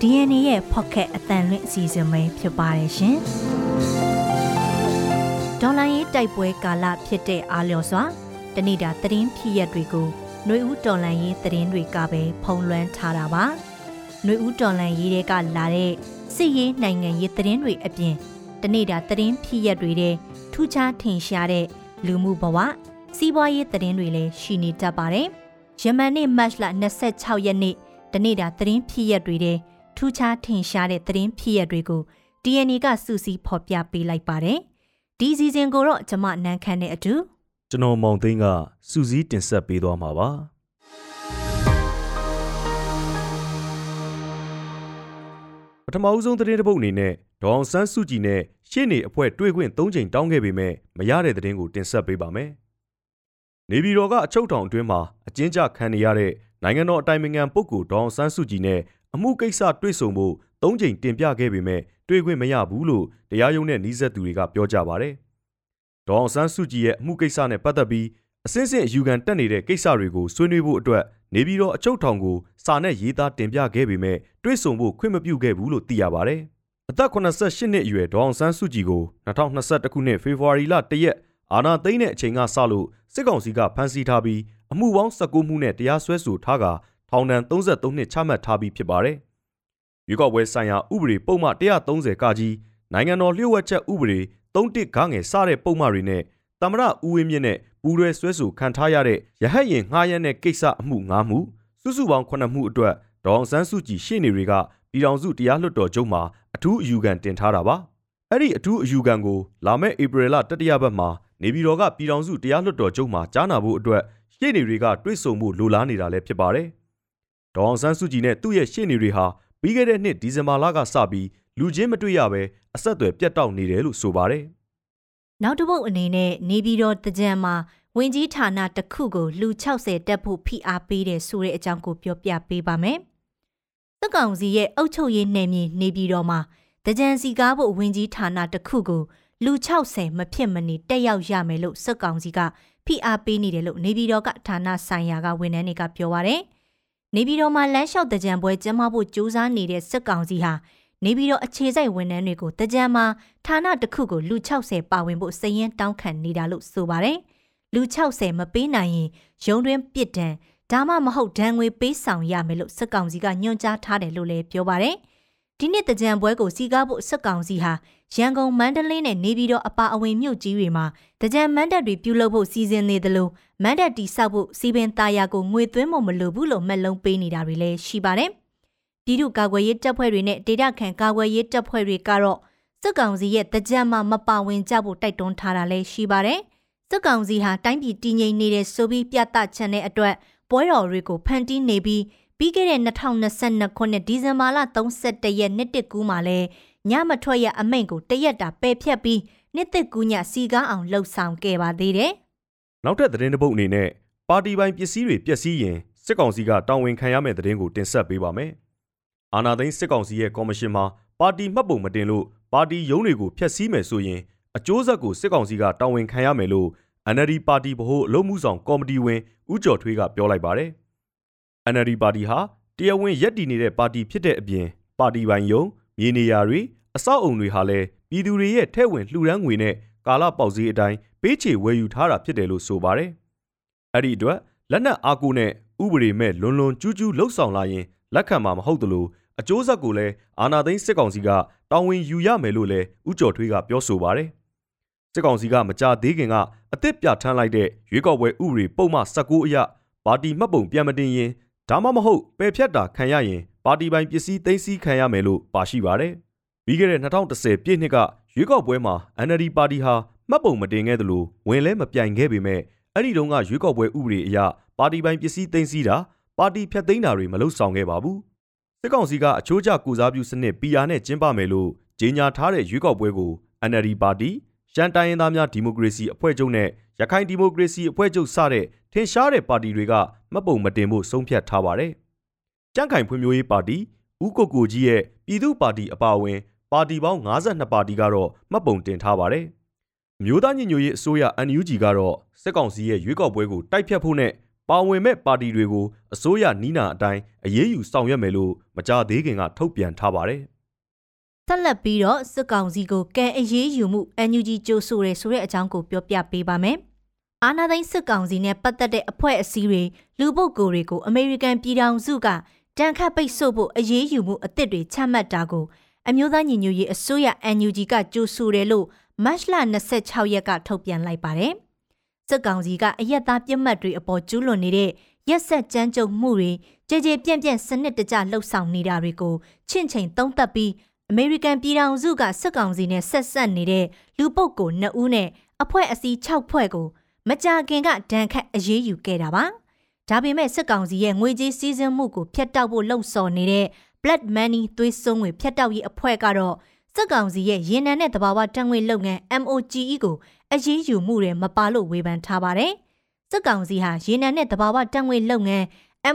DNA ရဲ့ Pocket အတန်လွင့်အစီအစဉ်ပဲဖြစ်ပါတယ်ရှင်။ဒေါ်လာရေးတိုက်ပွဲကာလဖြစ်တဲ့အားလျော်စွာတနေ့တာသတင်းဖြစ်ရက်တွေကိုຫນွေဦးတော်လန်ရေးသတင်းတွေကပဲဖုံးလွှမ်းထားတာပါ။ຫນွေဦးတော်လန်ရေးတွေကလာတဲ့စစ်ရေးနိုင်ငံရေးသတင်းတွေအပြင်တနေ့တာသတင်းဖြစ်ရက်တွေတဲ့ထူးခြားထင်ရှားတဲ့လူမှုဘဝစီးပွားရေးသတင်းတွေလည်းရှိနေတတ်ပါတယ်။ယမန်နေ့မတ်လ26ရက်နေ့တနေ့တာသတင်းဖြစ်ရက်တွေတဲ့ ထူးခြားထင်ရှားတဲ့သတင်းဖြစ်ရက်တွေကို DNA ကစူးစီးဖော်ပြပေးလိုက်ပါတယ်။ဒီစီစဉ်ကိုတော့ကျမနန်းခမ်းနဲ့အတူကျွန်တော်မောင်သိန်းကစူးစီးတင်ဆက်ပေးသွားမှာပါပထမဦးဆုံးသတင်းတစ်ပုဒ်အနေနဲ့ဒေါအောင်ဆန်းစုကြည်နဲ့ရှေ့နေအဖွဲ့တွေ့ခွင့်၃ချိန်တောင်းခဲ့ပေမဲ့မရတဲ့သတင်းကိုတင်ဆက်ပေးပါမယ်။နေပြည်တော်ကအချုပ်ထောင်အတွင်းမှာအကျဉ်းချခံနေရတဲ့နိုင်ငံတော်အတိုင်ပင်ခံပုဂ္ဂိုလ်ဒေါအောင်ဆန်းစုကြည်နဲ့ အမှုကိစ္စတွေ့ဆုံဖို့၃ချိန်တင်ပြခဲ့ပေမဲ့တွေ့ခွင့်မရဘူးလို့တရားရုံးနဲ့နှီးဆက်သူတွေကပြောကြပါဗျ။ဒေါအောင်ဆန်းစုကြည်ရဲ့အမှုကိစ္စနဲ့ပတ်သက်ပြီးအစင်းစင်အယူခံတက်နေတဲ့ကိစ္စတွေကိုဆွေးနွေးဖို့အတွက်နေပြည်တော်အချုပ်ထောင်ကိုစာနဲ့ရေးသားတင်ပြခဲ့ပေမဲ့တွေ့ဆုံဖို့ခွင့်မပြုခဲ့ဘူးလို့သိရပါဗျ။အသက်88နှစ်အရွယ်ဒေါအောင်ဆန်းစုကြည်ကို2021ခုနှစ်ဖေဖော်ဝါရီလ1ရက်အာဏာသိမ်းတဲ့အချိန်ကစလို့စစ်ကောင်စီကဖမ်းဆီးထားပြီးအမှုပေါင်း19မှုနဲ့တရားစွဲဆိုထားက ထောင်ဒဏ်33နှစ်ချမှတ်ထားပြီးဖြစ်ပါတယ်။ရွေးကောက်ပွဲဆိုင်ရာဥပဒေပုံမှန်130ကကြီးနိုင်ငံတော်လျှို့ဝှက်ချက်ဥပဒေ31ခငယ်စတဲ့ပုံမှန်တွေနဲ့တမရဦးဝင်းမြင့်နဲ့ပူးရဲဆွဲဆိုခံထားရတဲ့ရဟတ်ရင်ငှားရမ်းတဲ့ကိစ္စအမှု9မှုစုစုပေါင်း9မှုအတွက်ဒေါအောင်ဆန်းစုကြည်ရှေ့နေတွေကပြည်ထောင်စုတရားလွှတ်တော်ချုပ်မှာအထူးအယူခံတင်ထားတာပါ။အဲ့ဒီအထူးအယူခံကိုလာမယ့်ဧပြီလတတိယပတ်မှာနေပြည်တော်ကပြည်ထောင်စုတရားလွှတ်တော်ချုပ်မှာကြားနာဖို့အတွက်ရှေ့နေတွေကတွေးဆုံမှုလိုလားနေတာလည်းဖြစ်ပါတယ်။ ဒေါအောင်ဆန်းစုကြည်နဲ့သူ့ရဲ့ရှေ့နေတွေဟာပြီးခဲ့တဲ့နှစ်ဒီဇင်ဘာလကစပြီးလူချင်းမတွေ့ရဘဲအဆက်အသွယ်ပြတ်တောက်နေတယ်လို့ဆိုပါတယ်။နောက်တစ်ပုတ်အနေနဲ့နေပြည်တော်တကြံမှာဝင်ကြီးဌာနတစ်ခုကိုလူ60တက်ဖို့ဖိအားပေးတယ်ဆိုတဲ့အကြောင်းကိုပြောပြပေးပါမယ်။သက်ကောင်စီရဲ့အုပ်ချုပ်ရေးနယ်မြေနေပြည်တော်မှာတကြံစီကားဖို့ဝင်ကြီးဌာနတစ်ခုကိုလူ60မဖြစ်မနေတက်ရောက်ရမယ်လို့စက်ကောင်စီကဖိအားပေးနေတယ်လို့နေပြည်တော်ကဌာနဆိုင်ရာကဝန်ထမ်းတွေကပြောပါရယ် နေပြည်တော်မှာလမ်းလျှောက်တကြံပွဲကျင်းပဖို့ကြိုးစားနေတဲ့စက်ကောင်စီဟာနေပြည်တော်အခြေစိုက်ဝန်ထမ်းတွေကိုတကြံမှာဌာနတစ်ခုကိုလူ60ပါဝင်ဖို့စည်ရင်တောင်းခံနေတာလို့ဆိုပါရယ်လူ60မပေးနိုင်ရင်ရုံးတွင်းပြစ်ဒဏ်ဒါမှမဟုတ်ဒဏ်ငွေပေးဆောင်ရမယ်လို့စက်ကောင်စီကညွှန်ကြားထားတယ်လို့လည်းပြောပါရယ်ဒီနှစ်တကြံပွဲကိုစီကားဖို့စက်ကောင်စီဟာ ရန်ကုန်မန္တလေးနဲ့နေပြည်တော်အပါအဝင်မြို့ကြီးတွေမှာတကြံမန္တက်တွေပြုလုပ်ဖို့စီစဉ်နေသလိုမန္တက်တီဆောက်ဖို့စီပင်သားရကိုငွေသွင်းဖို့မလိုဘူးလို့မှတ်လုံးပေးနေတာတွေလည်းရှိပါတယ်။ပြည်သူ့ကာကွယ်ရေးတပ်ဖွဲ့တွေနဲ့ဒေတာခန်ကာကွယ်ရေးတပ်ဖွဲ့တွေကတော့စစ်ကောင်စီရဲ့တကြံမှာမပါဝင်ကြဖို့တိုက်တွန်းထားတာလည်းရှိပါတယ်။စစ်ကောင်စီဟာတိုင်းပြည်တည်ငြိမ်နေတဲ့ဆိုပြီးပြသချန်တဲ့အတွက်ပွဲတော်တွေကိုဖန်တီးနေပြီးပြီးခဲ့တဲ့2022ခုနှစ်ဒီဇင်ဘာလ31ရက်နေ့တကူးမှာလဲ ညမထွက်ရအမိန့်ကိုတရက်တာပယ်ဖြတ်ပြီးနှစ်သက်ကူးညစီကားအောင်လှုပ်ဆောင်ခဲ့ပါသေးတယ်။နောက်ထပ်သတင်းတစ်ပုဒ်အနေနဲ့ပါတီပိုင်ပစ္စည်းတွေပျက်စီးရင်စစ်ကောင်စီကတာဝန်ခံရမယ့်သတင်းကိုတင်ဆက်ပေးပါမယ်။အာဏာသိမ်းစစ်ကောင်စီရဲ့ကော်မရှင်မှာပါတီမှတ်ပုံမတင်လို့ပါတီရုံးတွေကိုဖျက်ဆီးမယ်ဆိုရင်အကျိုးဆက်ကိုစစ်ကောင်စီကတာဝန်ခံရမယ်လို့ NLD ပါတီဗဟိုအလုပ်မှုဆောင်ကော်မတီဝင်ဦးကျော်ထွေးကပြောလိုက်ပါတယ်။ NLD ပါတီဟာတရားဝင်ရက်တည်နေတဲ့ပါတီဖြစ်တဲ့အပြင်ပါတီပိုင်ယုံ မြေနေရာတွေအဆောက်အုံတွေဟာလည်းပြည်သူတွေရဲ့ထဲ့ဝင်လှူဒန်းငွေနဲ့ကာလပေါက်ဈေးအတိုင်းပေးချေဝယ်ယူထားတာဖြစ်တယ်လို့ဆိုပါတယ်။အဲ့ဒီအတွက်လက်နက်အားကိုနဲ့ဥပဒေမဲ့လွန်လွန်ကျူးကျူးလှုပ်ဆောင်လာရင်လက်ခံမှာမဟုတ်သလိုအကျိုးဆက်ကိုလည်းအာဏာသိမ်းစစ်ကောင်စီကတာဝန်ယူရမယ်လို့လည်းဥကျော်ထွေးကပြောဆိုပါတယ်။စစ်ကောင်စီကမကြသေးခင်ကအသစ်ပြဋ္ဌာန်းလိုက်တဲ့ရွေးကောက်ပွဲဥပဒေပုံမှန်19အရပါတီမှတ်ပုံပြန်မတင်ရင်ဒါမှမဟုတ်ပယ်ဖြတ်တာခံရရင် ပါတီပိုင်ပစ္စည်းသိမ်းဆည်းခံရမယ်လို့ပါရှိပါတယ်။ပြီးခဲ့တဲ့2010ပြည့်နှစ်ကရွေးကောက်ပွဲမှာ NLD ပါတီဟာမှတ်ပုံမတင်ခဲ့သလိုဝင်လဲမပြိုင်ခဲ့ပေမဲ့အဲ့ဒီတုန်းကရွေးကောက်ပွဲဥပဒေအရပါတီပိုင်ပစ္စည်းသိမ်းဆည်းတာပါတီဖျက်သိမ်းတာတွေမလုပ်ဆောင်ခဲ့ပါဘူး။စစ်ကောင်စီကအချိုးကျကူစားပြုစနစ် PR နဲ့ကျင်းပမယ်လို့ကြေညာထားတဲ့ရွေးကောက်ပွဲကို NLD ပါတီရှမ်းတိုင်းရင်းသားများဒီမိုကရေစီအဖွဲ့ချုပ်နဲ့ရခိုင်ဒီမိုကရေစီအဖွဲ့ချုပ်စတဲ့ထင်ရှားတဲ့ပါတီတွေကမှတ်ပုံမတင်ဖို့ဆုံးဖြတ်ထားပါတယ်။ ကြန့်ခိုင်ဖွံ့ဖြိုးရေးပါတီဦးကိုကိုကြီးရဲ့ပြည်သူ့ပါတီအပါအဝင် ပါတီပေါင်း52ပါတီကတော့မှတ်ပုံတင်ထားပါတယ်။မျိုးသားညီညွတ်ရေးအစိုးရ NUG ကတော့စစ်ကောင်စီရဲ့ရွေးကောက်ပွဲကိုတိုက်ဖြတ်ဖို့နဲ့ပါဝင်မဲ့ပါတီတွေကိုအစိုးရနီးနာအတိုင်းအရေးယူဆောင်ရွက်မယ်လို့မကြသေးခင်ကထုတ်ပြန်ထားပါတယ်။ဆက်လက်ပြီးတော့စစ်ကောင်စီကိုကံအရေးယူမှု NUG ကြိုးဆိုရဲဆိုတဲ့အကြောင်းကိုပြောပြပေးပါမယ်။အာနာသိန်းစစ်ကောင်စီနဲ့ပတ်သက်တဲ့အဖွဲ့အစည်းတွေလူပုဂ္ဂိုလ်တွေကိုအမေရိကန်ပြည်ထောင်စုက တန်ခတ်ပိတ်ဆို့ဖို့အရေးယူမှုအသစ်တွေချမှတ်တာကိုအမျိုးသားညီညွတ်ရေးအစိုးရ NUG ကကြိုးဆိုတယ်လို့မတ်လ26ရက်ကထုတ်ပြန်လိုက်ပါတယ်။စစ်ကောင်စီကအယက်သားပြစ်မှတ်တွေအပေါ်ကျူးလွန်နေတဲ့ရက်ဆက်ကြမ်းကြုတ်မှုတွေကြည်ကြည်ပြန့်ပြန့်စနစ်တကျလှုပ်ဆောင်နေတာတွေကိုချင့်ချိန်သုံးသပ်ပြီးအမေရိကန်ပြည်ထောင်စုကစစ်ကောင်စီနဲ့ဆက်ဆက်နေတဲ့လူပုဂ္ဂိုလ်2ဦးနဲ့အဖွဲ့အစည်း6ဖွဲ့ကိုမကြာခင်ကဒဏ်ခတ်အရေးယူခဲ့တာပါ။ ဒါပေမဲ့စစ်ကောင်စီရဲ့ငွေကြေးစည်းစိမ်မှုကိုဖျက်တောက်ဖို့လှုံ့ဆော်နေတဲ့ Blood Money သွေးစွန်းငွေဖျက်တောက်ရေးအဖွဲ့ကတော့စစ်ကောင်စီရဲ့ရေနံနဲ့တဘာဝတန်ငွေလုပ်ငန်း MOGE ကိုအရေးယူမှုတွေမပါလို့ဝေဖန်ထားပါတယ်။စစ်ကောင်စီဟာရေနံနဲ့တဘာဝတန်ငွေလုပ်ငန်း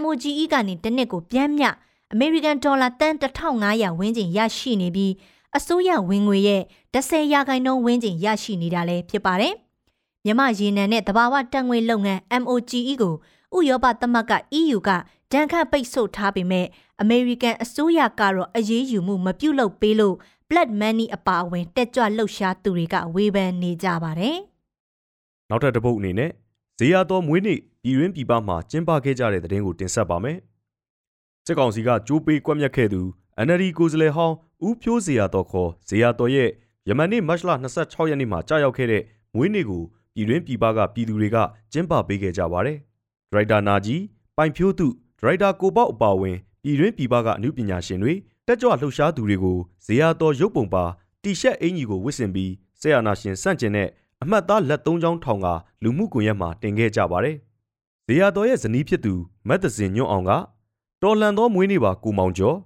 MOGE ကနေတစ်နှစ်ကိုပြန်မြအမေရိကန်ဒေါ်လာတန်1500ဝန်းကျင်ရရှိနေပြီးအစိုးရဝင်ငွေရဲ့10ရာခိုင်နှုန်းဝန်းကျင်ရရှိနေတာလည်းဖြစ်ပါတယ်။မြမရေနံနဲ့တဘာဝတန်ငွေလုပ်ငန်း MOGE ကို ဥရောပသမဂ္ဂ EU ကဒဏ်ခတ်ပိတ်ဆို့ထားပေမဲ့အမေရိကန်အစိုးရကတော့အရေးယူမှုမပြုလုပ်ပေးလို့ Blood Money အပါအဝင်တက်ကြွလှုပ်ရှားသူတွေကဝေဖန်နေကြပါတယ်။နောက်ထပ်တစ်ပုတ်အနေနဲ့ဇေယျတော်မွေးနေ့ပြည်ရင်းပြည်ပမှာကျင်းပခဲ့ကြတဲ့တဲ့တင်ကိုတင်ဆက်ပါမယ်။စစ်ကောင်စီကကြိုးပေးကွက်မြက်ခဲ့သူ NLD ကိုယ်စားလှယ်ဟောင်းဦးဖြိုးဇေယျတော်ခေါ်ဇေယျတော်ရဲ့ယမန်နေ့မတ်လ26ရက်နေ့မှာကြာရောက်ခဲ့တဲ့မွေးနေ့ကိုပြည်ရင်းပြည်ပကပြည်သူတွေကကျင်းပပေးခဲ့ကြပါတယ်။ဒ ရိုက်တာနာကြီးပိုင်ဖြိုးသူဒရိုက်တာကိုပေါက်အပါဝင်ပြည်တွင်းပြည်ပကအမှုပညာရှင်တွေတက်ကြွလှုပ်ရှားသူတွေကိုဇေယျတော်ရုပ်ပုံပါတီရှက်အင်ကြီးကိုဝစ်ဆင်ပြီးဆရာနာရှင်စန့်ကျင်တဲ့အမှတ်သားလက်သုံးချောင်းထောင်ကလူမှုကွန်ရက်မှာတင်ခဲ့ကြပါတယ်။ဇေယျတော်ရဲ့ဇနီးဖြစ်သူမတ်တစင်ညွန့်အောင်ကတော်လှန်သောမွေးနေ့ပါကိုမောင်ကျော်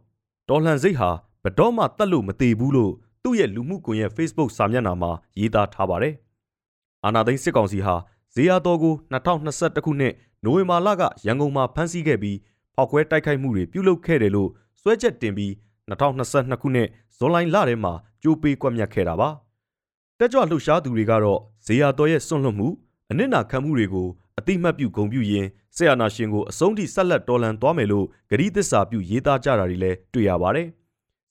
တော်လှန်စိတ်ဟာဘတော်မှတတ်လို့မသေးဘူးလို့သူ့ရဲ့လူမှုကွန်ရက် Facebook စာမျက်နှာမှာရေးသားထားပါတယ်။အာနာသိန်းစစ်ကောင်စီဟာဇေယျတော်ကို2021ခုနှစ် နိုဝင်ဘာလကရန်ကုန်မှာဖမ်းဆီးခဲ့ပြီးဖောက်ခွဲတိုက်ခိုက်မှုတွေပြုလုပ်ခဲ့တယ်လို့စွဲချက်တင်ပြီး2022ခုနှစ်ဇွန်လလထဲမှာကြိုးပေးကွက်မြတ်ခဲ့တာပါတက်ကြွလှုပ်ရှားသူတွေကတော့ဇေယျတော်ရဲ့စွန့်လွတ်မှုအနစ်နာခံမှုတွေကိုအတိမတ်ပြုဂုံပြုရင်းဆရာနာရှင်ကိုအဆုံးထိဆက်လက်တော်လှန်သွားမယ်လို့ဂရီးသစ္စာပြုရေးသားကြတာတွေလည်းတွေ့ရပါတယ်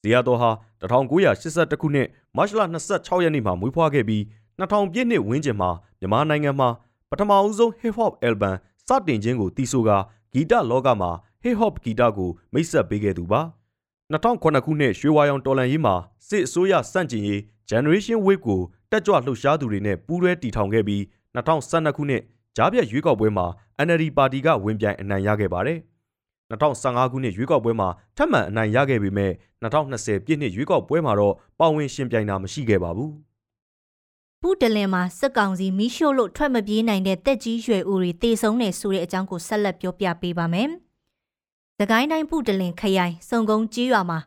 ဇေယျတော်ဟာ1982ခုနှစ်မတ်လ26ရက်နေ့မှာမွေးဖွားခဲ့ပြီး2000ပြည့်နှစ်ဝန်းကျင်မှာမြန်မာနိုင်ငံမှာပထမအဦးဆုံး hip hop album စတင်ခြင်းကိုတီးဆိုကာဂီတလောကမှာ hip hop ဂီတကိုမိတ်ဆက်ပေးခဲ့သူပါ2009ခုနှစ်ရွှေဝါရောင်တော်လန်ရေးမှာစစ်အစိုးရစန့်ကျင်ရေး Generation Wave ကိုတက်ကြွလှုပ်ရှားသူတွေနဲ့ပူးတွဲတီထောင်ခဲ့ပြီး2012ခုနှစ်ကြားပြတ်ရွေးကောက်ပွဲမှာ NLD ပါတီကဝင်ပြိုင်အနိုင်ရခဲ့ပါတယ်2015ခုနှစ်ရွေးကောက်ပွဲမှာထပ်မံအနိုင်ရခဲ့ပေမဲ့2020ပြည့်နှစ်ရွေးကောက်ပွဲမှာတော့ပါဝင်ရှင်ပြိုင်တာမရှိခဲ့ပါဘူး ပူတလင်မှာစက်ကောင်စီမီးရှို့လို့ထွက်မပြေးနိုင်တဲ့တက်ကြီးရွယ်ဦးတွေတေဆုံးနေဆိုတဲ့အကြောင်းကိုဆက်လက်ပြောပြပေးပါမယ်။။သကိုင်းတိုင်းပုတလင်ခရိုင်စုံကုန်းကြီးရွာမှာ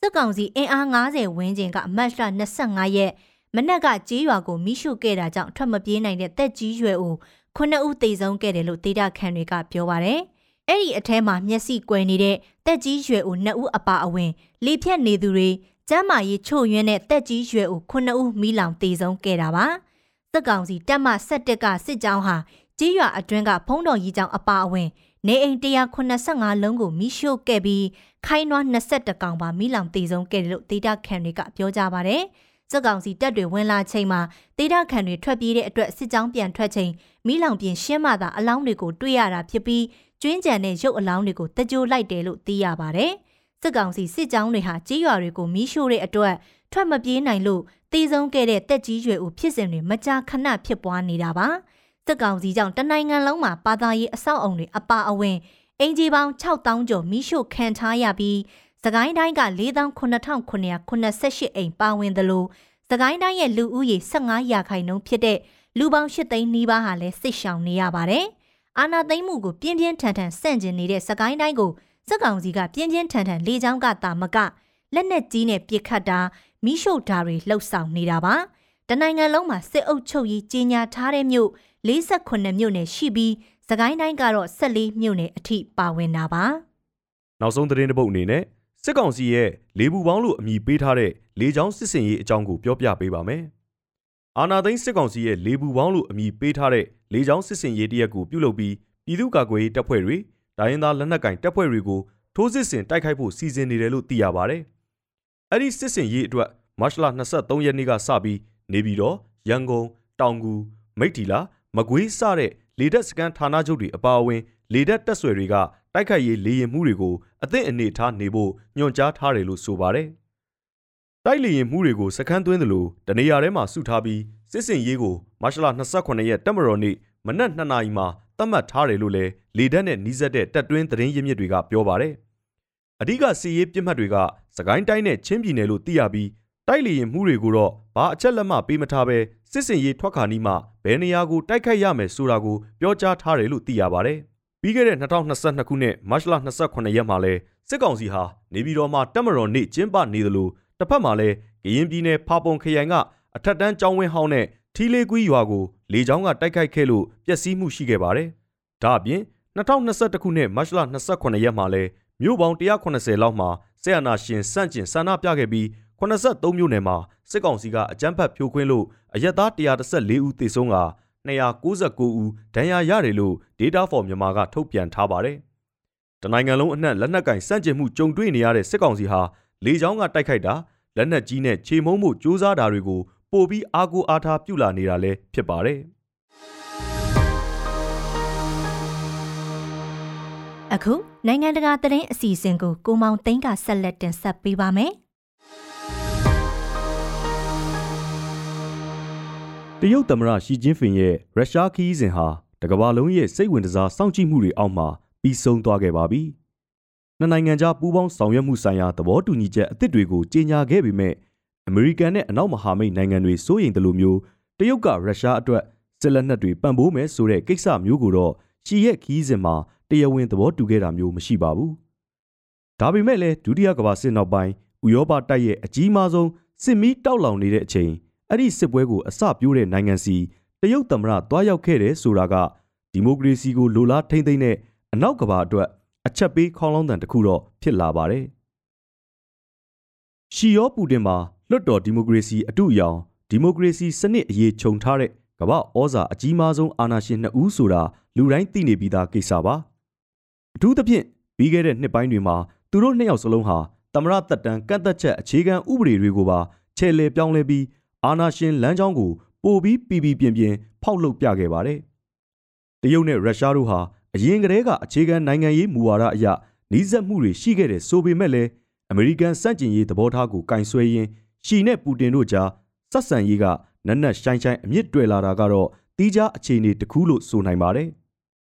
စစ်ကောင်စီအင်အား90ဝန်းကျင်ကမတ်လ25ရက်မနက်ကကြီးရွာကိုမိရှုခဲ့တာကြောင့်ထွက်မပြေးနိုင်တဲ့တက်ကြီးရွယ်ဦးခုနှစ်ဦးသေဆုံးခဲ့တယ်လို့ဒေတာခန်တွေကပြောပါရယ်။အဲ့ဒီအထဲမှာမျက်စိကွယ်နေတဲ့တက်ကြီးရွယ်ဦးနှစ်ဦးအပါအဝင်လေဖြတ်နေသူတွေ ကျမ်းမာရေးချို့ယွင်းတဲ့တက်ကြီးရွယ်ဦးခုနှစ်ဦးမိလောင်သေဆုံးခဲ့တာပါ။စစ်ကောင်စီတပ်မ17ကစစ်ကြောင်းဟာကြီးရွာအတွင်းကဖုံးတော်ကြီးကြောင်အပါအဝင်နေအိမ်185လုံးကိုမိရှို့ခဲ့ပြီးခိုင်းနွား22ကောင်ပါမိလောင်တေဆုံးခဲ့တယ်လို့ဒေတာခန်တွေကပြောကြပါဗျ။စက်ကောင်စီတပ်တွေဝင်လာချိန်မှာဒေတာခန်တွေထွက်ပြေးတဲ့အတွက်စစ်ကြောင်းပြန်ထွက်ချိန်မိလောင်ပြင်ရှင်းမှသာအလောင်းတွေကိုတွေ့ရတာဖြစ်ပြီးကျွင်းကြံတဲ့ရုပ်အလောင်းတွေကိုတကြိုလိုက်တယ်လို့သိရပါတယ်။ စစ်ကောင်စီစစ်ကြောင်းတွေဟာကြီးရွာတွေကိုမိရှို့တဲ့အတွက်ထွက်မပြေးနိုင်လို့တေဆုံးခဲ့တဲ့တက်ကြီးရွယ်ဦးဖြစ်စဉ်တွေမကြာခဏဖြစ်ပွားနေတာပါ။စစ်ကောင်စီကြောင့်တနိုင်ငံလုံးမှာပါသားရေးအဆောက်အုံတွေအပါအဝင်အင်ဂျီပေါင်း6000ကျော်မိရှို့ခံထားရပြီးစကိုင်းတိုင်းက49,988အိမ်ပါဝင်သလိုစကိုင်းတိုင်းရဲ့လူဦးရေ15ရာခိုင်နှုန်းဖြစ်တဲ့လူပေါင်း8သိန်းနီးပါးဟာလည်းစစ်ရှောင်နေရပါတယ်။အာနာသိမ့်မှုကိုပြင်းပြင်းထန်ထန်ဆန့်ကျင်နေတဲ့စကိုင်းတိုင်းကို စစ်ကောင်စီကပြင်းပြင်းထန်ထန်လေကြောင်းကတာမကလက်နက်ကြီးနဲ့ပစ်ခတ်တာမိရှို့တာတွေလှုပ်ဆောင်နေတာပါ။တနိုင်ငံလုံးမှာစစ်အုပ်ချုပ်ရေးကြီးညာထားတဲ့မြို့48မြို့နယ်ရှိပြီးစကိုင်းတိုင်းကတော့14မြို့နယ်အထိပါဝင်တာပါနောက်ဆုံးသတင်းတစ်ပုဒ်အနေနဲ့စစ်ကောင်စီရဲ့လေပူပေါင်းလို့အမည်ပေးထားတဲ့လေကြောင်းစစ်စင်ရေးအကြောင်းကိုပြောပြပေးပါမယ်အာနာသိန်းစစ်ကောင်စီရဲ့လေပူပေါင်းလို့အမည်ပေးထားတဲ့လေကြောင်းစစ်စင်ရေးတရက်ကိုပြုလုပ်ပြီးပြည်သူ့ကာကွယ်ရေးတပ်ဖွဲ့တွေ ဒိုင်းရင်သားလက်နက်ကင်တပ်ဖွဲ့တွေကိုထိုးစစ်ဆင်တိုက်ခိုက်ဖို့စီစဉ်နေတယ်လို့သိရပါတယ်။အဲ့ဒီစစ်စင်ရေးအတွက်မတ်လ23ရက်နေ့ကစပြီးနေပြည်တော်ရန်ကုန်တောင်ကူမိထ္ထီလာမကွေးစတဲ့လေတပ်စကန်ဌာနချုပ်တွေအပါအဝင် လေတပ်တပ်ဆွယ်တွေကတိုက်ခိုက်ရေးလေရင်မှုတွေကိုအသင့်အနေထားနေဖို့ညွှန်ကြားထားတယ်လို့ဆိုပါတယ်။တိုက်လေရင်မှုတွေကိုစခန်းသွင်းသလိုတနေရာထဲမှာစုထားပြီးစစ်စင်ရေးကိုမတ်လ28ရက်တက်မတော်နေ့မနက်2နာရီမှာ သတ်မှတ်ထားတယ်လို့လည်းလေတပ်နဲ့နှီးစပ်တဲ့တပ်တွင်းသတင်းရင်းမြစ်တွေကပြောပါတယ်။အဓိကစီရေးပြစ်မှတ်တွေကစကိုင်းတိုင်းနဲ့ချင်းပြည်နယ်လို့သိရပြီးတိုက်လေရင်မှုတွေကိုတော့ဘာအချက်လက်မှပေးမထားဘဲစစ်စင်ရေးထွက်ခါနီးမှဘယ်နေရာကိုတိုက်ခိုက်ရမယ်ဆိုတာကိုပြောကြားထားတယ်လို့သိရပါတယ်။ပြီးခဲ့တဲ့2022ခုနှစ်မတ်လ28ရက်မှာလဲစစ်ကောင်စီဟာနေပြည်တော်မှာတက်မတော်နေ့ကျင်းပနေသလိုတစ်ဖက်မှာလဲကရင်ပြည်နယ်ဖာပုံခရိုင်ကအထက်တန်းကျောင်းဝင်းဟောင်းနဲ့ထီလေးကွီးရွာကို လေကြောင်းကတိုက်ခိုက်ခဲ့လို့ပျက်စီးမှုရှိခဲ့ပါတယ်။ဒါအပြင်2021ခုနှစ်မတ်လ28ရက်မှာလဲမြို့ပေါင်း180လောက်မှာဆေးရနာရှင်စန့်ကျင်ဆန္ဒပြခဲ့ပြီး83မြို့နယ်မှာစစ်ကောင်စီကအကြမ်းဖက်ဖြိုခွင်းလို့အရက်သား114ဦးသေဆုံးက299ဦးဒဏ်ရာရတယ်လို့ Data for မြန်မာကထုတ်ပြန်ထားပါတယ်။တနိုင်ငံလုံးအနှံ့လက်နက်ကင်စန့်ကျင်မှုကြုံတွေ့နေရတဲ့စစ်ကောင်စီဟာလေကြောင်းကတိုက်ခိုက်တာလက်နက်ကြီးနဲ့ခြေမုံမှုစ조사တာတွေကို ပိုပြီးအားကိုးအားထားပြုလာနေတာလည်းဖြစ်ပါတယ်။အခုနိုင်ငံတကာသတင်းအစီအစဉ်ကိုကိုမောင်သိန်းကဆက်လက်တင်ဆက်ပေးပါမယ်တရုတ်သမ္မတရှီကျင်းဖင်ရဲ့ရုရှားခီးစဉ်ဟာတကမ္ဘာလုံးရဲ့စိတ်ဝင်စားစောင့်ကြည့်မှုတွေအောက်မှာပြီးဆုံးသွားခဲ့ပါပြီ။နှစ်နိုင်ငံကြားပူးပေါင်းဆောင်ရွက်မှုဆိုင်ရာသဘောတူညီချက်အသစ်တွေကိုကြေညာခဲ့ပေမဲ့ အမေရိကန်နဲ့အနောက်မဟာမိတ်နိုင်ငံတွေစိုးရိမ်တယ်လို့မျိုးတရုတ်ကရုရှားအတွက်စစ်လက်နက်တွေပံ့ပိုးမယ်ဆိုတဲ့ကိစ္စမျိုးကိုတော့ရှီရဲ့ခီးစဉ်မှာတရားဝင်သဘောတူခဲ့တာမျိုးမရှိပါဘူး။ဒါပေမဲ့လည်းဒုတိယကမ္ဘာစစ်နောက်ပိုင်းဥရောပတိုက်ရဲ့အကြီးမားဆုံးစစ်မီးတောက်လောင်နေတဲ့အချိန်အဲ့ဒီစစ်ပွဲကိုအစပြိုးတဲ့နိုင်ငံစီတရုတ်သမ္မတတွားရောက်ခဲ့တယ်ဆိုတာကဒီမိုကရေစီကိုလိုလားထိမ့်သိမ့်တဲ့အနောက်ကဘာအတွက်အချက်ပေးခေါင်းလောင်းတန်တစ်ခုတော့ဖြစ်လာပါတယ်။ရှီယောပူတင်မှာ လွတ်တော်ဒီမိုကရေစီအတူရောင်ဒီမိုကရေစီစနစ်အရေးခြုံထားတဲ့ကမ္ဘာဩဇာအကြီးမားဆုံးအာဏာရှင်နှစ်ဦးဆိုတာလူတိုင်းသိနေပြီးသားကိစ္စပါ။အထူးသဖြင့်ပြီးခဲ့တဲ့နှစ်ပိုင်းတွေမှာသူတို့နှစ်ယောက်စလုံးဟာသမရသက်တမ်းကန့်သက်ချက်အခြေခံဥပဒေတွေကိုပါချဲ့လေပြောင်းလဲပြီးအာနာရှင်လမ်းကြောင်းကိုပိုပြီးပီပီပြင်းပြင်းဖောက်လုပ်ပြခဲ့ပါတယ်။တရုတ်နဲ့ရုရှားတို့ဟာအရင်ကတည်းကအခြေခံနိုင်ငံရေးမူဝါဒအရနှီးစပ်မှုတွေရှိခဲ့တဲ့ဆိုပေမဲ့လည်းအမေရိကန်စန့်ကျင်ရေးသဘောထားကိုကင်ဆွဲရင်း ရှီနဲ့ပူတင်တို့ကြားဆက်ဆံရေးကနက်နက်ရှိုင်းရှိုင်းအမြင့်တွေ့လာတာကတော့တီးခြားအခြေအနေတစ်ခုလို့ဆိုနိုင်ပါတယ်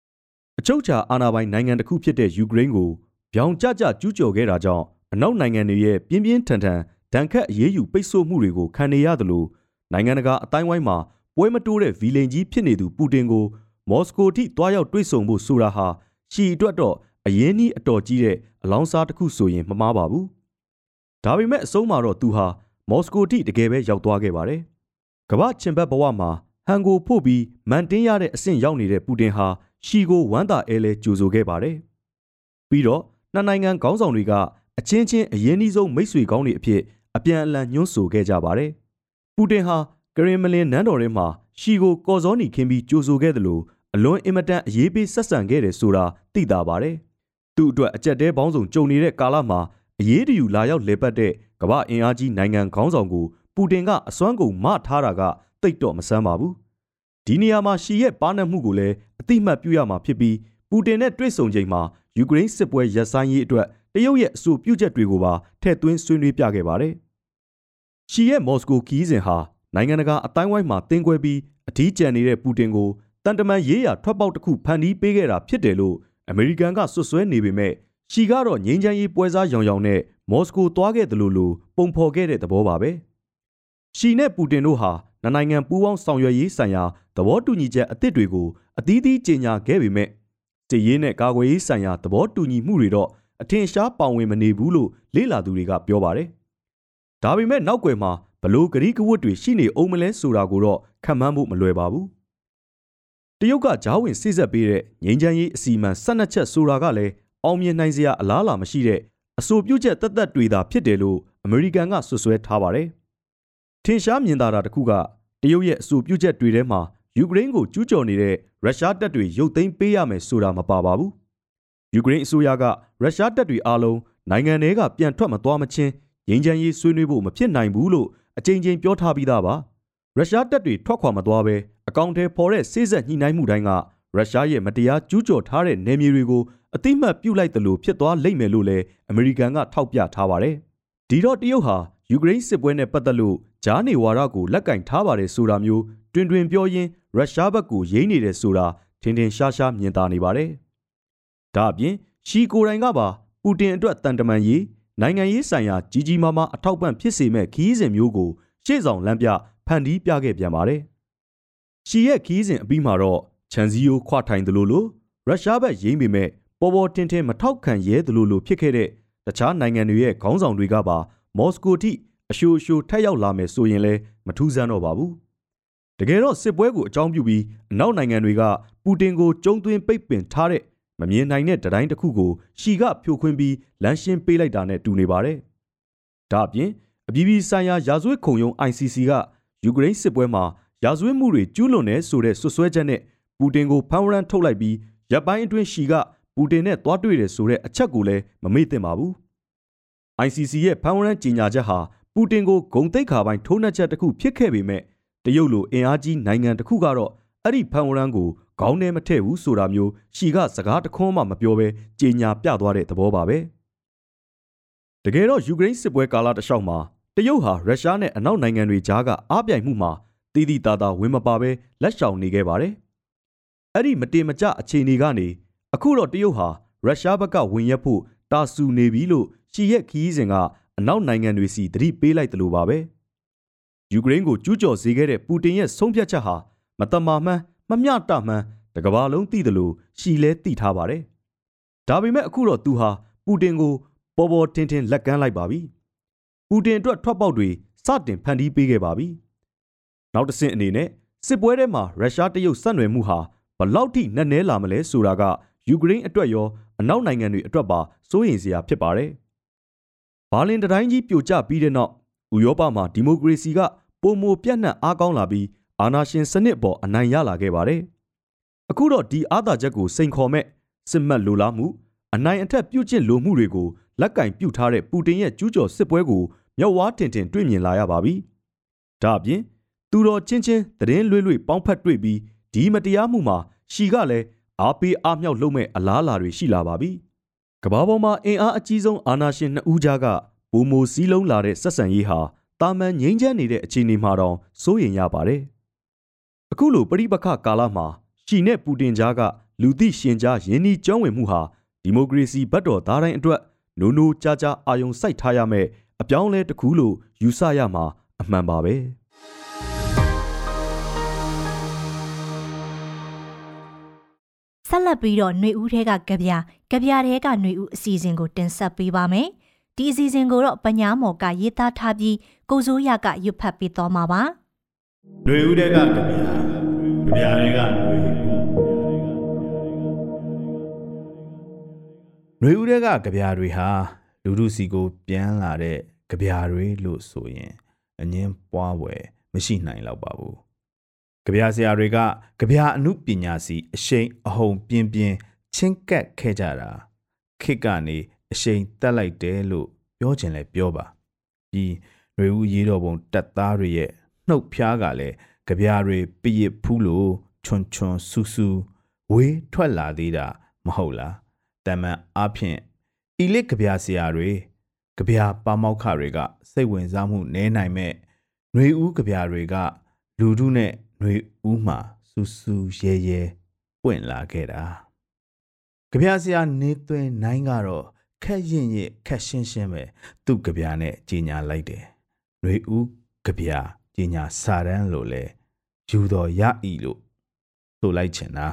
။အချုပ်ချာအာဏာပိုင်နိုင်ငံတစ်ခုဖြစ်တဲ့ယူကရိန်းကိုဗျောင်ကျကျကျူးကျော်ခဲ့တာကြောင့်အနောက်နိုင်ငံတွေရဲ့ပြင်းပြင်းထန်ထန်ဒဏ်ခတ်အရေးယူပိတ်ဆို့မှုတွေကိုခံနေရသလိုနိုင်ငံတကာအတိုင်းဝိုင်းမှာပွဲမတိုးတဲ့ဗီလိန်ကြီးဖြစ်နေသူပူတင်ကိုမော်စကိုထိတွားရောက်တွေ့ဆုံဖို့ဆိုတာဟာရှီအတွက်တော့အရင်းနှီးအတော်ကြီးတဲ့အလောင်းစားတစ်ခုဆိုရင်မမှားပါဘူး။ဒါပေမဲ့အဆုံးမှာတော့သူဟာ မော်စကိုထိတကယ်ပဲရောက်သွားခဲ့ပါတယ်။ကမ္ဘာချင်ဘက်ဘဝမှာဟန်ကိုဖို့ပြီးမန်တင်းရတဲ့အဆင့်ရောက်နေတဲ့ပူတင်ဟာရှီကိုဝမ်းသာအဲလဲကြိုဆိုခဲ့ပါတယ်။ပြီးတော့နှစ်နိုင်ငံခေါင်းဆောင်တွေကအချင်းချင်းအရင်နှီးဆုံးမိတ်ဆွေကောင်းတွေအဖြစ်အပြန်အလှန်ညွှန်းဆိုခဲ့ကြပါတယ်။ပူတင်ဟာကရင်မလင်နန်းတော်ထဲမှာရှီကိုကော်စောနီခင်းပြီးကြိုဆိုခဲ့တယ်လို့အလွန်အင်မတန်အရေးပေးဆက်ဆံခဲ့တယ်ဆိုတာသိတာပါတယ်။သူ့အတွက်အကြက်တဲပေါင်းစုံကြုံနေတဲ့ကာလမှာအရေးတယူလာရောက်လေပတ်တဲ့ ကမ္ဘာအင်အားကြီးနိုင်ငံခေါင်းဆောင်ကိုပူတင်ကအစွမ်းကုန်မထားတာကတိတ်တော့မဆန်းပါဘူး။ဒီနေရာမှာရှီရဲ့ပါနတ်မှုကိုလည်းအတိမတ်ပြုရမှာဖြစ်ပြီးပူတင်နဲ့တွေ့ဆုံချိန်မှာယူကရိန်းစစ်ပွဲရပ်ဆိုင်းရေးအတွက်တရုတ်ရဲ့အဆိုပြုချက်တွေကိုပါထည့်သွင်းဆွေးနွေးပြခဲ့ပါတယ်။ရှီရဲ့မော်စကိုခီးစဉ်ဟာနိုင်ငံတကာအတိုင်းဝိုင်းမှာတင်းကွဲပြီးအထီးကျန်နေတဲ့ပူတင်ကိုတန်တမန်ရေးရာထွက်ပေါက်တစ်ခုဖန်တီးပေးခဲ့တာဖြစ်တယ်လို့အမေရိကန်ကဆွဆွဲနေပေမဲ့ရှီကတော့ငြိမ်းချမ်းရေးပွဲစားရောင်ရောင်နဲ့ မော်စကိုသွားခဲ့တယ်လို့လို့ပုံဖော်ခဲ့တဲ့သဘောပါပဲ။ရှီနဲ့ပူတင်တို့ဟာနိုင်ငံပူးပေါင်းဆောင်ရွက်ရေးဆိုင်ရာသဘောတူညီချက်အသစ်တွေကိုအသီးသီးကြေညာခဲ့ပေမဲ့စစ်ရေးနဲ့ကာကွယ်ရေးဆိုင်ရာသဘောတူညီမှုတွေတော့အထင်ရှားပါဝင်မနေဘူးလို့လေ့လာသူတွေကပြောပါတယ်။ဒါပေမဲ့နောက်ွယ်မှာဘလို့ဂရီးကဝတ်တွေရှိနေအောင်မလဲဆိုတာကိုတော့ခံမှန်းဖို့မလွယ်ပါဘူး။တရုတ်ကဂျားဝင်စိစက်ပေးတဲ့ငြိမ်းချမ်းရေးအစီအမံ၁၂ချက်ဆိုတာကလည်းအောင်မြင်နိုင်စရာအလားအလာမရှိတဲ့ အဆိုပြုချက်တသက်တွေသာဖြစ်တယ်လို့အမေရိကန်ကဆွဆွဲထားပါတယ်။ထင်ရှားမြင်သာတာတစ်ခုကတရုတ်ရဲ့အဆိုပြုချက်တွေထဲမှာယူကရိန်းကိုကျူးကျော်နေတဲ့ရုရှားတပ်တွေရုပ်သိမ်းပေးရမယ်ဆိုတာမပါပါဘူးယူကရိန်းအစိုးရကရုရှားတပ်တွေအားလုံးနိုင်ငံထဲကပြန်ထွက်မသွားမချင်းငြိမ်းချမ်းရေးဆွေးနွေးဖို့မဖြစ်နိုင်ဘူးလို့အကြိမ်ကြိမ်ပြောထားပြီးသားပါရုရှားတပ်တွေထွက်ခွာမသွားဘဲအကောင့်ထဲပေါ်တဲ့စိစက်ညှိနှိုင်းမှုတိုင်းကရုရှားရဲ့မတရားကျူးကျော်ထားတဲ့နယ်မြေတွေကို အတိမတ်ပြုတ်လိုက်တယ်လို့ဖြစ်သွားလိမ့်မယ်လို့လည်းအမေရိကန်ကထောက်ပြထားပါတယ်ဒီတော့တရုတ်ဟာယူကရိန်းစစ်ပွဲနဲ့ပတ်သက်လို့ဂျားနေဝါဒကိုလက်ကင်ထားပါတယ်ဆိုတာမျိုးတွင်တွင်ပြောရင်းရုရှားဘက်ကိုရိမ့်နေတယ်ဆိုတာထင်ထင်ရှားရှားမြင်သာနေပါတယ်။ဒါအပြင်ရှီကိုတိုင်ကပါပူတင်အတွက်တန်တမန်ရေးနိုင်ငံရေးဆိုင်ရာကြီးကြီးမားမားအထောက်ပံ့ဖြစ်စေမဲ့ခီးစဉ်မျိုးကိုရှေ့ဆောင်လမ်းပြဖန်တီးပြခဲ့ပြန်ပါတယ်။ရှီရဲ့ခီးစဉ်အပြီးမှာတော့ချန်စီယိုခွထိုင်တယ်လို့လို့ရုရှားဘက်ရိမ့်ပေမဲ့ ပေါ်ပေါ်တင်တင်မထောက်ခံရဲတယ်လို့လို့ဖြစ်ခဲ့တဲ့တခြားနိုင်ငံတွေရဲ့ခေါင်းဆောင်တွေကပါမော်စကိုထိအရှိုအရှိုထက်ရောက်လာမယ်ဆိုရင်လည်းမထူးဆန်းတော့ပါဘူးတကယ်တော့စစ်ပွဲကိုအကြောင်းပြုပြီးအနောက်နိုင်ငံတွေကပူတင်ကိုကျုံသွင်းပိတ်ပင်ထားတဲ့မမြင်နိုင်တဲ့တတိုင်းတစ်ခုကိုရှီကဖြိုခွင်းပြီးလမ်းရှင်းပေးလိုက်တာနဲ့တူနေပါတယ်ဒါအပြင်အပြည်ပြည်ဆိုင်ရာရာဇဝတ်ခုံရုံး ICC ကယူကရိန်းစစ်ပွဲမှာရာဇဝတ်မှုတွေကျူးလွန်နေဆိုတဲ့ဆွဆွဲချက်နဲ့ပူတင်ကိုဖမ်းဝရမ်းထုတ်လိုက်ပြီးရပ်ပိုင်းအတွင်းရှီက ပူတင်နဲ့တွားတွေ့တယ်ဆိုတဲ့အချက်ကိုလည်းမမေ့သင့်ပါဘူး ICC ရဲ့ဖမ်းဝရမ်းကြေညာချက်ဟာပူတင်ကိုဂုံတိတ်ခါပိုင်းထိုးနှက်ချက်တစ်ခုဖြစ်ခဲ့ပေမဲ့တရုတ်လိုအင်အားကြီးနိုင်ငံတစ်ခုကတော့အဲ့ဒီဖန်ဝရန်ကိုခေါင်းထဲမထည့်ဘူးဆိုတာမျိုးရှီကစကားတခွန်းမှမပြောဘဲကြေညာပြသွားတဲ့သဘောပါပဲတကယ်တော့ယူကရိန်းစစ်ပွဲကာလတစ်လျှောက်မှာတရုတ်ဟာရုရှားနဲ့အနောက်နိုင်ငံတွေကြားကအားပြိုင်မှုမှာတည်တည်တာတာဝင်မပါဘဲလက်ရှောင်နေခဲ့ပါတယ်အဲ့ဒီမတင်မကျအခြေအနေကနေ အခုတော့တရုတ်ဟာရုရှားဘက်ကဝင်ရက်ဖို့တာဆူနေပြီလို့ရှီရဲ့ခီးစဉ်ကအနောက်နိုင်ငံတွေစီတတိပေးလိုက်တယ်လို့ပါပဲယူကရိန်းကိုကျူးကျော်စေခဲ့တဲ့ပူတင်ရဲ့ဆုံးဖြတ်ချက်ဟာမတမာမှန်မမျှတမှန်တကဘာလုံးသိတယ်လို့ရှီလဲသိထားပါတယ်ဒါပေမဲ့အခုတော့သူဟာပူတင်ကိုပေါ်ပေါ်ထင်ထင်လက်ကမ်းလိုက်ပါပြီပူတင်အတွက်ထွက်ပေါက်တွေစတင်ဖန်တီးပေးခဲ့ပါပြီနောက်တစ်ဆင့်အနေနဲ့စစ်ပွဲထဲမှာရုရှားတရုတ်ဆက်နွယ်မှုဟာဘလောက်ထိနက်နဲလာမလဲဆိုတာက ယူကရိန်းအတွက်ရောအနောက်နိုင်ငံတွေအတွက်ပါစိုးရိမ်စရာဖြစ်ပါတယ်ဘာလင်တတိုင်းကြီးပြိုကျပြီးတဲ့နောက်ဥရောပမှာဒီမိုကရေစီကပုံမပြန့်နှံ့အားကောင်းလာပြီးအာဏာရှင်စနစ်ပေါ်အနိုင်ရလာခဲ့ပါတယ်။အခုတော့ဒီအာသာချက်ကိုစိန်ခေါ်မဲ့စစ်မှတ်လိုလားမှုအနိုင်အထက်ပြုတ်ကျင့်လိုမှုတွေကိုလက်ကင်ပြုတ်ထားတဲ့ပူတင်ရဲ့ကျူးကျော်စစ်ပွဲကိုမြောက်ဝါတင်တင်တွေ့မြင်လာရပါပြီ။ဒါအပြင်သူတော်ချင်းချင်းသတင်းလွှဲလွှဲပေါင်းဖက်တွေ့ပြီးဒီမတရားမှုမှာရှီကလည်း အားပေးအားမြောက်လုပ်မဲ့အလားအလာတွေရှိလာပါပြီ။ကဘာပေါ်မှာအင်အားအကြီးဆုံးအာဏာရှင်နှစ်ဦးကြားကပုံမိုစည်းလုံးလာတဲ့ဆက်ဆံရေးဟာတာမန်ငြိမ်းချမ်းနေတဲ့အခြေအနေမှာတော့စိုးရိမ်ရပါတယ်။အခုလိုပြိပခကာလမှာရှီနဲ့ပူတင်ကြားကလူသိရှင်ကြားယင်းနှီးကြောင်းဝင်မှုဟာဒီမိုကရေစီဘက်တော်သားတိုင်းအတွက်နိုးနိုးကြားကြားအာယုံစိုက်ထားရမယ့်အပြောင်းလဲတစ်ခုလို့ယူဆရမှာအမှန်ပါပဲ။ လက်ပြီးတော့ຫນွေဦးထဲကကြပြကြပြထဲကຫນွေဦးအစီအစဉ်ကိုတင်ဆက်ပေးပါမယ်။ဒီအစီအစဉ်ကိုတော့ပညာမော်ကရေးသားထားပြီးကိုစိုးရကရွတ်ဖတ်ပေးသွားမှာပါ။ຫນွေဦးထဲကကြပြကြပြထဲကຫນွေຫນွေဦးထဲကကြပြတွေဟာလူလူစီကိုပြန်လာတဲ့ကြပြတွေလို့ဆိုရင်အငင်းပွားွယ်မရှိနိုင်တော့ပါဘူး ကြပြဆရာတွေကကြပြအမှုပညာစီအရှိန်အဟုန်ပြင်းပြင်းချင်းကပ်ခဲ့ကြတာခစ်ကနေအရှိန်တက်လိုက်တယ်လို့ပြောချင်လဲပြောပါပြီးရွေဦးရေးတော်ပုံတက်သားတွေရဲ့နှုတ်ဖျားကလည်းကြပြတွေပြည့်ဖူးလို့ချွန်ချွန်ဆူဆူဝေးထွက်လာသေးတာမဟုတ်လားတမန်အဖြစ်ဤလစ်ကြပြဆရာတွေကြပြပါမောက်ခတွေကစိတ်ဝင်စားမှုနည်းနိုင်မဲ့ຫນွေဦးကြပြတွေကလူထုနဲ့ ຫນွေဦးမှာစူးစူးရဲရဲပွင့်လာခဲ့တာကြပြဆရာနေသွင်းနိုင်ကတော့ခက်ရင်ရခက်ရှင်းရှင်းပဲသူ့ကြပြနဲ့ကြီးညာလိုက်တယ်ຫນွေဦးကြပြကြီးညာစာတန်းလို့လဲယူတော်ရဤလို့ဆိုလိုက်ချင်တာ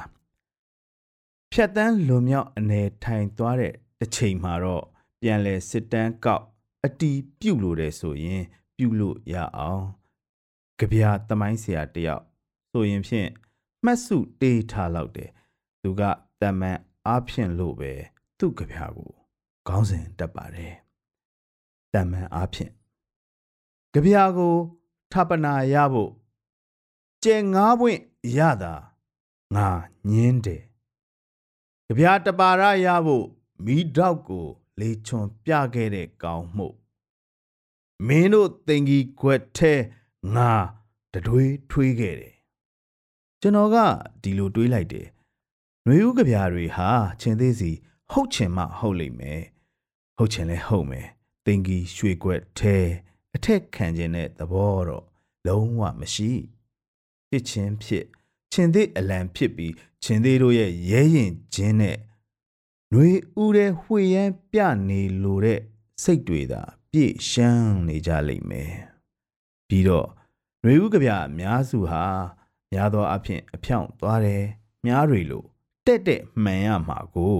ဖြတ်တန်းလွန်မြောက်အနေထိုင်သွားတဲ့တစ်ချိန်မှာတော့ပြန်လဲစစ်တန်းကောက်အတီးပြုတ်လို့တယ်ဆိုရင် ပြုတ်လို့ရအောင်ကြပြသမိုင်းဆရာတယောက် ဆိုရင်ဖြင့်မှတ်စုတေးထားလောက်တယ်သူကတမန်အားဖြင့်လို့ပဲသူ့ကြပြကိုခေါင်းစဉ်တက်ပါတယ်တမန်အားဖြင့်ကြပြကိုထပနာရဖို့ကျဲငါးပွင့်ရတာငါညင်းတယ်ကြပြာတပါရရဖို့မိတော့ကိုလေချွန်ပြခဲ့တဲ့ကောင်းမှုမင်းတို့တင်ကြီးခွက်ထဲငါတတွေးထွေးခဲ့တယ် ကျွန်တော်ကဒီလိုတွေးလိုက်တယ်။နှွေဦးကြပြားတွေဟာခြင်သေးစီဟုတ်ချင်မှဟုတ်လိမ့်မယ်။ဟုတ်ချင်လဲဟုတ်မယ်။တင်ကြီးရွှေကွက်ထဲအထက်ခံခြင်းတဲ့သဘောတော့လုံးဝမရှိ။ဖြစ်ချင်းဖြစ်ခြင်သေးအလံဖြစ်ပြီးခြင်သေးတို့ရဲ့ရဲရင်ခြင်းနဲ့နှွေဦးတဲ့ဝှေ့ရန်ပြနေလိုတဲ့စိတ်တွေသာပြည့်ရှမ်းနေကြလိမ့်မယ်။ပြီးတော့နှွေဦးကြပြားအများစုဟာ များသောအားဖြင့်အဖြောင့်သွားတယ်မြားတွေလို့တက်တက်မှန်ရမှာကို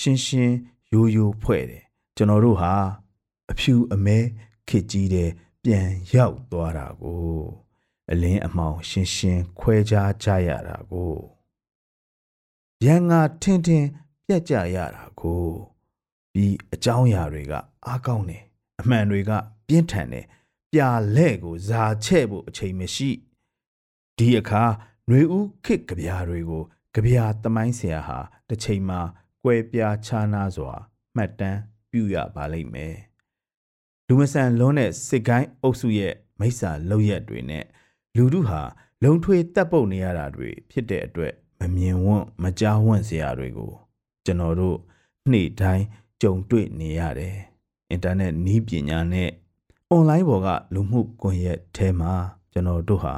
ရှင်းရှင်းရိုးရိုးဖွဲ့တယ်ကျွန်တော်တို့ဟာအဖြူအမဲခစ်ကြီးတဲ့ပြန်ရောက်သွားတာကို အလင်းအမောင်ရှင်းရှင်းခွဲခြားကြရတာကိုရန်ငါထင်းထင်းပြက်ကြရတာကိုပြီးအကြောင်းအရာတွေကအားကောင်းတယ်အမှန်တွေကပြင်းထန်တယ်ပြာလဲ့ကိုဇာချဲ့ဖို့အချိန်မရှိ ဒီအခါຫນွေဦးခစ်ကြပြာတွေကိုကြပြာသမိုင်းဆရာဟာတစ်ချိန်မှာကွဲပြားခြားနားစွာမှတ်တမ်းပြုရပါလိမ့်မယ်လူမဆန်လွန်းတဲ့စစ်ကိုင်းအုပ်စုရဲ့မိစ္ဆာလောက်ရက်တွေနဲ့လူတို့ဟာလုံထွေးတက်ပုတ်နေရတာတွေဖြစ်တဲ့အတွက်မမြင်ဝန့်မကြားဝန့်စရာတွေကို ကျွန်တော်တို့နေ့တိုင်းကြုံတွေ့နေရတယ်အင်တာနက်နီးပညာနဲ့အွန်လိုင်းပေါ်ကလူမှုကွန်ရက်ထဲမှာကျွန်တော်တို့ဟာ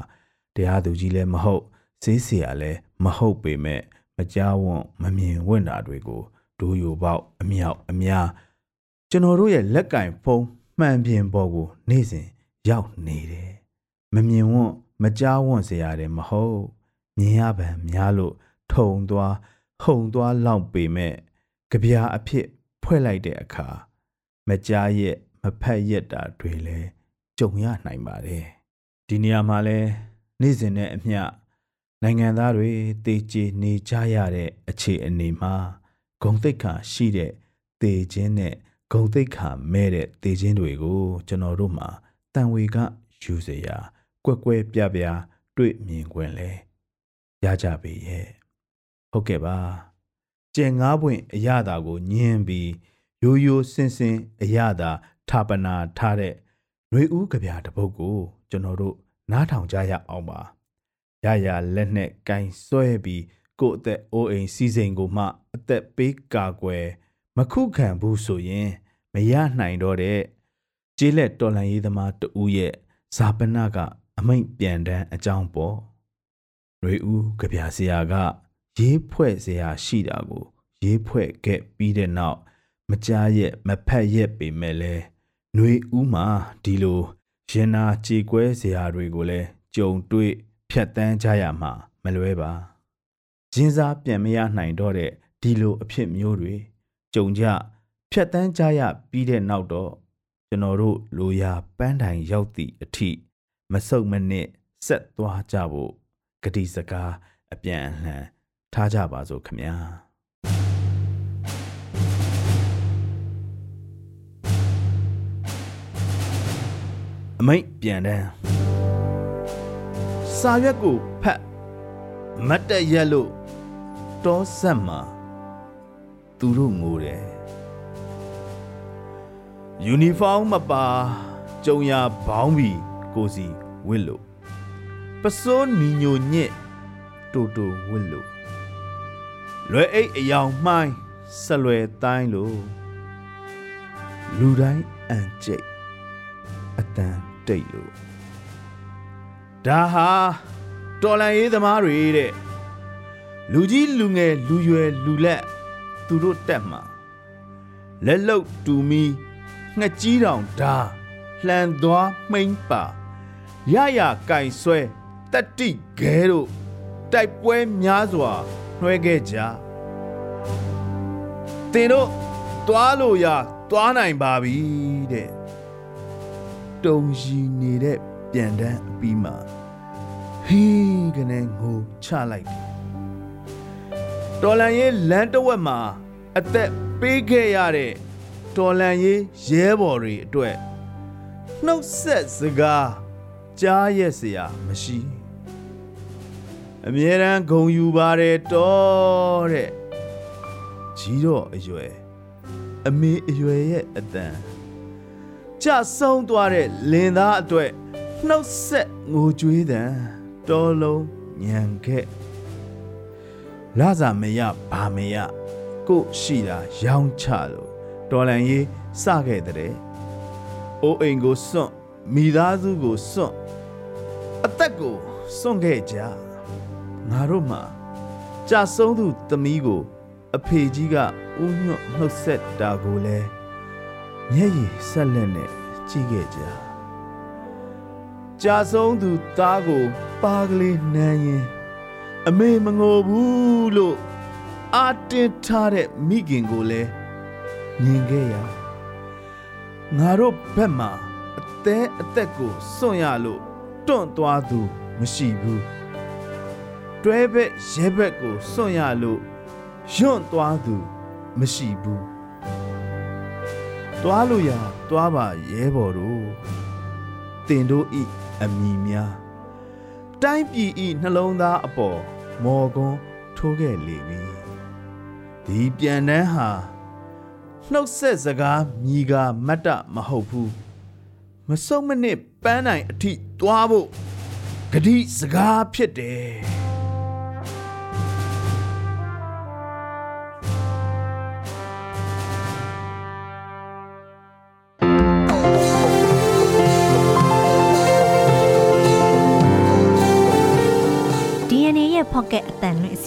တရားသူကြီးလည်းမဟုတ်ဈေးဆရာလည်းမဟုတ်ပေမဲ့မကြားဝန့်မမြင်ဝန့်တာတွေကိုဒိုးယိုပေါက်အမြောက်အများကျွန်တော်တို့ရဲ့လက်ကင်ဖုံးမှန်ပြင်ပေါ်ကိုနေ့စဉ်ရောက်နေတယ်မမြင်ဝန့်မကြားဝန့်စရာတယ်မဟုတ်မြင်ရပံများလို့ထုံသွားဟုံသွားလောက်ပေမဲ့ကြပြာအဖြစ်ဖွဲ့လိုက်တဲ့အခါမကြားရဲ့မဖက်ရက်တာတွေလည်းကြုံရနိုင်ပါတယ်ဒီနေရာမှာလဲ နေ့စဉ်နဲ့အမျှနိုင်ငံသားတွေတေချေနေကြရတဲ့အခြေအနေမှာဂုံတိတ်ခါရှိတဲ့တေခြင်းနဲ့ဂုံတိတ်ခါမဲ့တဲ့တေခြင်းတွေကို ကျွန်တော်တို့မှာတန်ဝေကယူเสียကွက်ကွဲပြပြတွေ့မြင်ခွင့်လဲရကြပေရဲ့ဟုတ်ကဲ့ပါကျင်ငါးပွင့်အရသာကိုညင်းပြီးရိုးရိုးစင်စင်အရသာထာပနာထားတဲ့ຫນွေဦးကြပြတပုတ်ကို ကျွန်တော်တို့ နားထောင်ကြရအောင်ပါရရလက်နဲ့ကင်ဆွဲပြီးကို့အသက်အိုးအိမ်စီစိန်ကိုမှ အသက်ပေးကာကွယ်မခုခံဘူးဆိုရင် မရနိုင်တော့တဲ့ကျေးလက်တော်လန်ရေးသမားတူရဲ့ဇာပနကအမိတ်ပြန်တန်းအကြောင်းပေါ့။ရွေဦးကြပြဆရာက ရေးဖွဲ့ဆရာရှိတာကို ရေးဖွဲ့ခဲ့ပြီးတဲ့နောက် မကြားရဲ့မဖက်ရဲ့ပေမဲ့လဲຫນွေဦးမှာဒီလို ရင်နာကြေကွဲဆရာတွေကိုလည်းကြုံတွေ့ဖြတ်တန်းကြရမှာမလွဲပါ။ရင်းစားပြန်မရနိုင်တော့တဲ့ဒီလိုအဖြစ်မျိုးတွေကြုံကြဖြတ်တန်းကြရပြီးတဲ့နောက်တော့ကျွန်တော်တို့လိုရာပန်းတိုင်ရောက်သည့်အထိမဆုတ်မနစ်ဆက်သွားကြဖို့ဂတိစကားအပြန်အလှန်ထားကြပါစို့ခမညာ အမိတ်ပြန်တန်းစာရွက်ကိုဖတ်မတ်တက်ရက်လို့တောဆက်မှာသူတို့ငိုတယ်ယူနီဖောင်းမပါကြုံရဘောင်းပြီးကိုစီဝစ်လို့ပစိုးနီညိုညစ်တူတူဝစ်လို့လွယ်အိတ်အယောင်မှိုင်းဆက်လွယ်တိုင်းလို့လူတိုင်းအန်ကျိတ်အတန် တိတ်လို့ဒါဟာတော်လန်ရေးသမားတွေတဲ့လူကြီးလူငယ်လူရွယ်လူလက်သူတို့တက်မှာလက်လုတ်တူမီငှက်ကြီးတောင်ဓာလှန်သွားမှိမ့်ပါရရကင်ဆွဲတတိဂဲတို့တိုက်ပွဲများစွာနှွဲခဲ့ကြတင်တို့သွားလို့ရသွားနိုင်ပါပြီတဲ့ တုံရှိနေတဲ့ပြန်တန်းအပြီးမှာဟီးကနေငိုချလိုက်တယ်တော်လန်ရေးလမ်းတစ်ဝက်မှာအသက်ပေးခဲ့ရတဲ့တော်လန်ရေးရဲဘော်တွေအတွက်နှုတ်ဆက်စကားကြားရက်စရာမရှိအမြဲတမ်းဂုံယူပါတယ်တော်တဲ့ကြီးတော့အရွယ်အမေအရွယ်ရဲ့အတန် ကြဆုံးသွားတဲ့လင်သားအတွေ့နှုတ်ဆက်ငိုကြွေးတံတော်လုံးညံခဲ့လာစာမရဘာမရကို့ရှိတာရောင်းချလို့တော်လန်ရေးစခဲ့တဲ့အိုးအိမ်ကိုစွန့်မိသားစုကိုစွန့်အသက်ကိုစွန့်ခဲ့ကြငါတို့မှာကြာဆုံးသူသမီးကို အဖေကြီးကဥညွတ်နှုတ်ဆက်တာကိုလဲ မျက်ရည်ဆက်လက်နဲ့ကြည့်ခဲ့ကြကြာဆုံးသူသားကို ပါကလေးနမ်းရင် အမေမငိုဘူးလို့အာတင်ထားတဲ့မိခင်ကိုလည်းမြင်ခဲ့ရငါတို့ဘက်မှာအသေးအသက်ကိုစွန့်ရလို့တွန့်သွားသူမရှိဘူးတွဲဘက်ရဲဘက်ကိုစွန့်ရလို့ယွန့်သွားသူမရှိဘူး တွားလို့ရတွားပါရဲဘော်တို့တင်တို့ဤအမိများတိုင်းပြည်ဤနှလုံးသားအပေါ်မော်ကွန်းထိုးခဲ့လေပြီဒီပြန်တန်းဟာနှုတ်ဆက်စကားမြည်ကမတ်တမဟုတ်ဘူးမစုံမနစ်ပန်းနိုင်အထိသွားဖို့ဂတိစကားဖြစ်တယ်